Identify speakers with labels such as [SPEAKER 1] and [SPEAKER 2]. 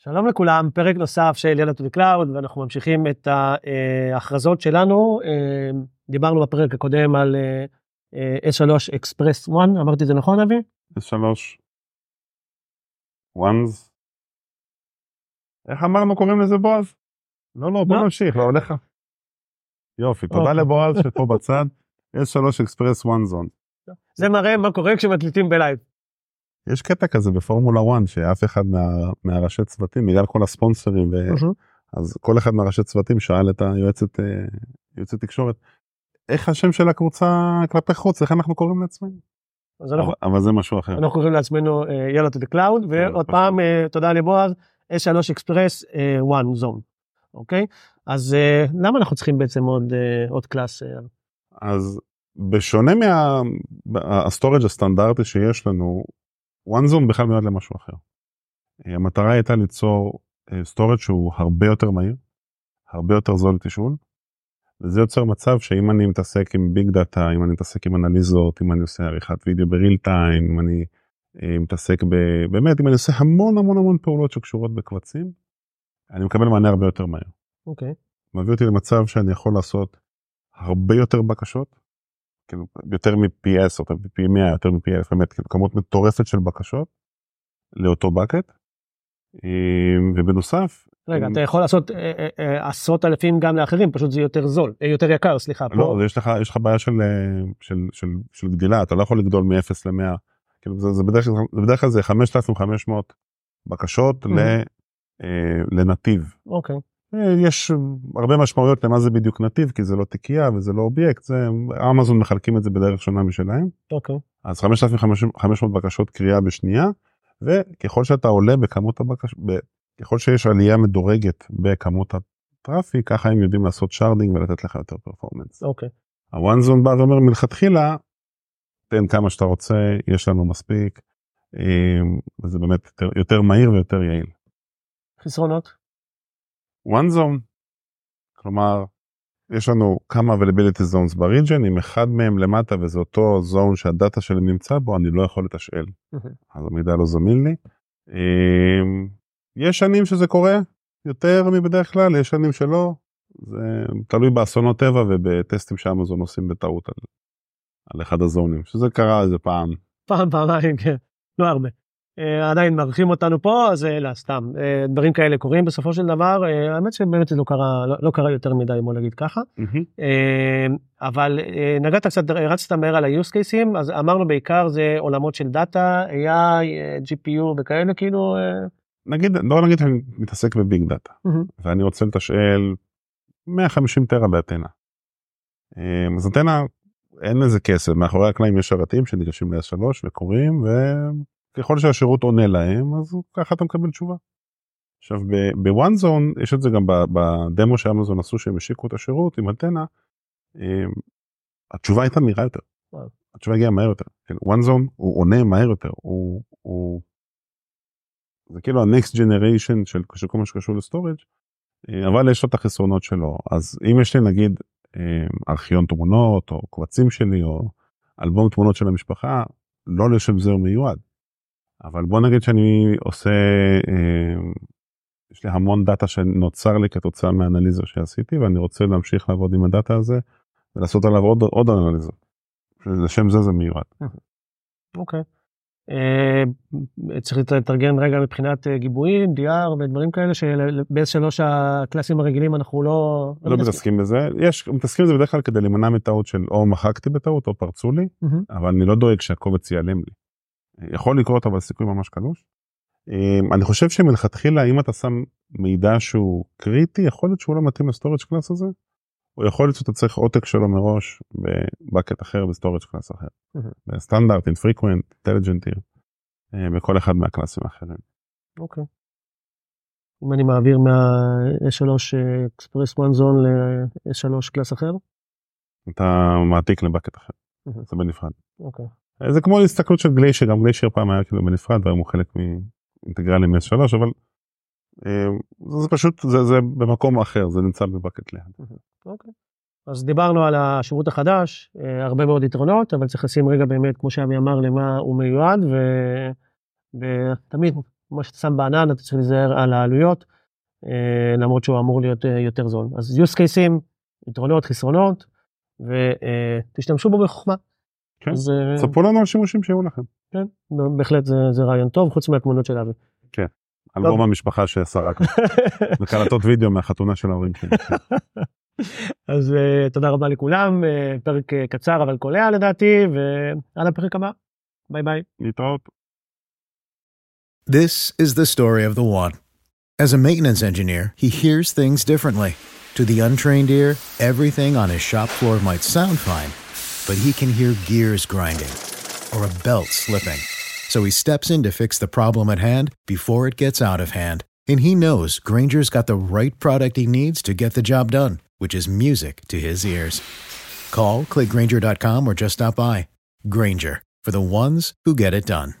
[SPEAKER 1] שלום לכולם, פרק נוסף של ילד to the cloud ואנחנו ממשיכים את ההכרזות שלנו. אה, דיברנו בפרק הקודם על אה, אה, S3 Express 1, אמרתי את זה נכון אבי?
[SPEAKER 2] S3 ones. איך אמרנו קוראים לזה בועז? לא לא בוא
[SPEAKER 1] מה?
[SPEAKER 2] נמשיך לא הולך. יופי תודה
[SPEAKER 1] אוקיי.
[SPEAKER 2] לבועז שפה בצד. S3 Express one zone.
[SPEAKER 1] זה מראה מה קורה כשמקליטים בלייב.
[SPEAKER 2] יש קטע כזה בפורמולה 1 שאף אחד מה, מהראשי צוותים בגלל כל הספונסרים ו... אז כל אחד מהראשי צוותים שאל את היועצת אה, יועצת תקשורת איך השם של הקבוצה כלפי חוץ איך אנחנו קוראים לעצמנו.
[SPEAKER 1] אז אנחנו,
[SPEAKER 2] אבל, אבל זה משהו אחר.
[SPEAKER 1] אנחנו קוראים לעצמנו אה, ילד to the cloud ועוד. פעם אה, תודה לבועז S3 Express אה, 1 Zone. אוקיי? אז אה, למה אנחנו צריכים בעצם עוד אה, עוד קלאס?
[SPEAKER 2] אז בשונה מה storage הסטנדרטי שיש לנו, One Zone בכלל מיועד למשהו אחר. אה, המטרה הייתה ליצור storage שהוא הרבה יותר מהיר, הרבה יותר זול לתשאול, וזה יוצר מצב שאם אני מתעסק עם big data, אם אני מתעסק עם אנליזות, אם אני עושה עריכת וידאו ב real time, אם אני אה, מתעסק ב... באמת, אם אני עושה המון המון המון פעולות שקשורות בקבצים, אני מקבל מענה הרבה יותר מהר.
[SPEAKER 1] אוקיי.
[SPEAKER 2] מביא אותי למצב שאני יכול לעשות הרבה יותר בקשות, כאילו יותר מפי 10, יותר מפי 100, יותר מפי 10, באמת כאילו כמות מטורפת של בקשות לאותו bucket. אה, ובנוסף,
[SPEAKER 1] רגע, אתה יכול לעשות אה, אה, אה, עשרות אלפים גם לאחרים, פשוט זה יותר זול, יותר יקר, סליחה.
[SPEAKER 2] לא,
[SPEAKER 1] פה-
[SPEAKER 2] יש לך יש לך בעיה של של של של גדילה אתה לא יכול לגדול מ-0 ל-100. כאילו זה, זה בדרך כלל זה בדרך כלל זה 5500 בקשות ל,
[SPEAKER 1] Mhm.
[SPEAKER 2] אה, לנתיב.
[SPEAKER 1] אוקיי.
[SPEAKER 2] אה, יש הרבה משמעויות למה זה בדיוק נתיב כי זה לא תיקייה וזה לא אובייקט זה אמזון מחלקים את זה בדרך שונה משלהם.
[SPEAKER 1] אוקיי.
[SPEAKER 2] אז 5500 בקשות קריאה בשנייה וככל שאתה עולה בכמות הבקשות ככל שיש עלייה מדורגת בכמות ה traffic ככה הם יודעים לעשות sharding ולתת לך יותר performance.
[SPEAKER 1] אוקיי.
[SPEAKER 2] ה One Zone בא ואומר מלכתחילה תן כמה שאתה רוצה יש לנו מספיק אה, וזה באמת יותר, יותר מהיר ויותר יעיל.
[SPEAKER 1] חסרונות?
[SPEAKER 2] One zone כלומר יש לנו כמה availability zones בריג'ן אם אחד מהם למטה וזה אותו zone שהדאטה שלי נמצא בו אני לא יכול לתשאל אז המידע לא זמין לי. אמ, יש שנים שזה קורה יותר מבדרך כלל יש שנים שלא זה תלוי באסונות טבע ובטסטים שאמזון עושים בטעות על, על אחד הזונים שזה קרה איזה פעם
[SPEAKER 1] פעם, פעמיים, כן. לא הרבה. אה, עדיין מארחים אותנו פה, אז אה, לא, סתם. אה, דברים כאלה קורים בסופו של דבר. אה, האמת שבאמת זה לא קרה, לא, לא קרה יותר מדי, בוא נגיד ככה. אה, אבל אה, נגעת קצת, רצת מהר על ה-use cases, אז אמרנו בעיקר זה עולמות של דאטה, AI, אה, GPU וכאלה, כאילו... אה,
[SPEAKER 2] נגיד לא נגיד שאני מתעסק בביג דאטה
[SPEAKER 1] מהמם.
[SPEAKER 2] ואני רוצה לתשאל 150 טרה באתנה. אז אתנה אין לזה כסף מאחורי הקלעים יש שרתים שניגשים ל-S3 וקוראים וככל שהשירות עונה להם אז ככה אתה מקבל תשובה. עכשיו בוואן זון יש את זה גם בדמו שאמזון עשו שהם השיקו את השירות עם אנטנה. אמ, התשובה הייתה מהירה יותר. התשובה הגיעה מהר יותר. וואן זון הוא עונה מהר יותר הוא. הוא זה כאילו ה-next generation של, כל מה שקשור לסטורג' אבל יש לו את החסרונות שלו אז אם יש לי נגיד אה, ארכיון תמונות או קבצים שלי או אלבום תמונות של המשפחה לא לשם זה הוא מיועד. אבל בוא נגיד שאני עושה אה, יש לי המון דאטה שנוצר לי כתוצאה מהאנליזה שעשיתי ואני רוצה להמשיך לעבוד עם הדאטה הזה ולעשות עליו עוד עוד אנליזות. לשם זה זה מיועד.
[SPEAKER 1] אוקיי. אה, צריך לתרגם רגע מבחינת אה, גיבויים, DR ודברים כאלה שב-S3 הקלאסים הרגילים אנחנו לא...
[SPEAKER 2] לא מתעסקים בזה יש מתעסקים בזה בדרך כלל כדי להימנע מטעות של או מחקתי בטעות או פרצו לי. אבל אני לא דואג שהקובץ ייעלם לי. יכול לקרות אבל סיכוי ממש קלוש. אמ, אני חושב שמלכתחילה אם אתה שם מידע שהוא קריטי יכול להיות שהוא לא מתאים ל storage class הזה. או יכול להיות שאתה צריך עותק שלו מראש ב bucket אחר ב storage class אחר.
[SPEAKER 1] מהמם.
[SPEAKER 2] ב Standard, Infrequent, Intelligent-Tier. בכל אחד מהקלאסים האחרים.
[SPEAKER 1] אוקיי. אם אני מעביר מה-S3 Express One Zone ל-S3 class אחר?
[SPEAKER 2] אתה מעתיק ל bucket
[SPEAKER 1] אחר.
[SPEAKER 2] זה בנפרד.
[SPEAKER 1] אוקיי.
[SPEAKER 2] זה כמו הסתכלות של Glacier גם Glacier פעם היה כאילו בנפרד והיום הוא חלק אינטגרלי מ-S3 אבל אה, זה פשוט זה, זה במקום אחר זה נמצא ב bucket ליד.
[SPEAKER 1] אוקיי. אז דיברנו על השירות החדש, אה, הרבה מאוד יתרונות, אבל צריך לשים רגע באמת, כמו שאבי אמר, למה הוא מיועד, ותמיד כמו שאתה שם בענן אתה צריך להיזהר על העלויות, אה, למרות שהוא אמור להיות יותר זול. אז use cases, יתרונות, חסרונות, ותשתמשו בו בחוכמה.
[SPEAKER 2] כן, אז, ספרו לנו על שימושים שיהיו לכם.
[SPEAKER 1] כן, בהחלט זה, זה רעיון טוב, חוץ מהתמונות של אבי.
[SPEAKER 2] כן, אלבום המשפחה שסרקנו, וקלטות וידאו מהחתונה של ההורים שלי.
[SPEAKER 1] אז uh, תודה רבה לכולם, uh, פרק uh, קצר אבל קולע לדעתי, ועל הפרק הבא. ביי ביי.
[SPEAKER 2] להתראות.
[SPEAKER 3] This is the story of the one. As a maintenance engineer, he hears things differently. To the untrained ear, everything on his shop floor might sound fine, but he can hear gears grinding or a belt slipping. So he steps in to fix the problem at hand before it gets out of hand. And he knows Granger's got the right product he needs to get the job done, which is music to his ears. Call, clickgranger.com, or just stop by. Granger, for the ones who get it done.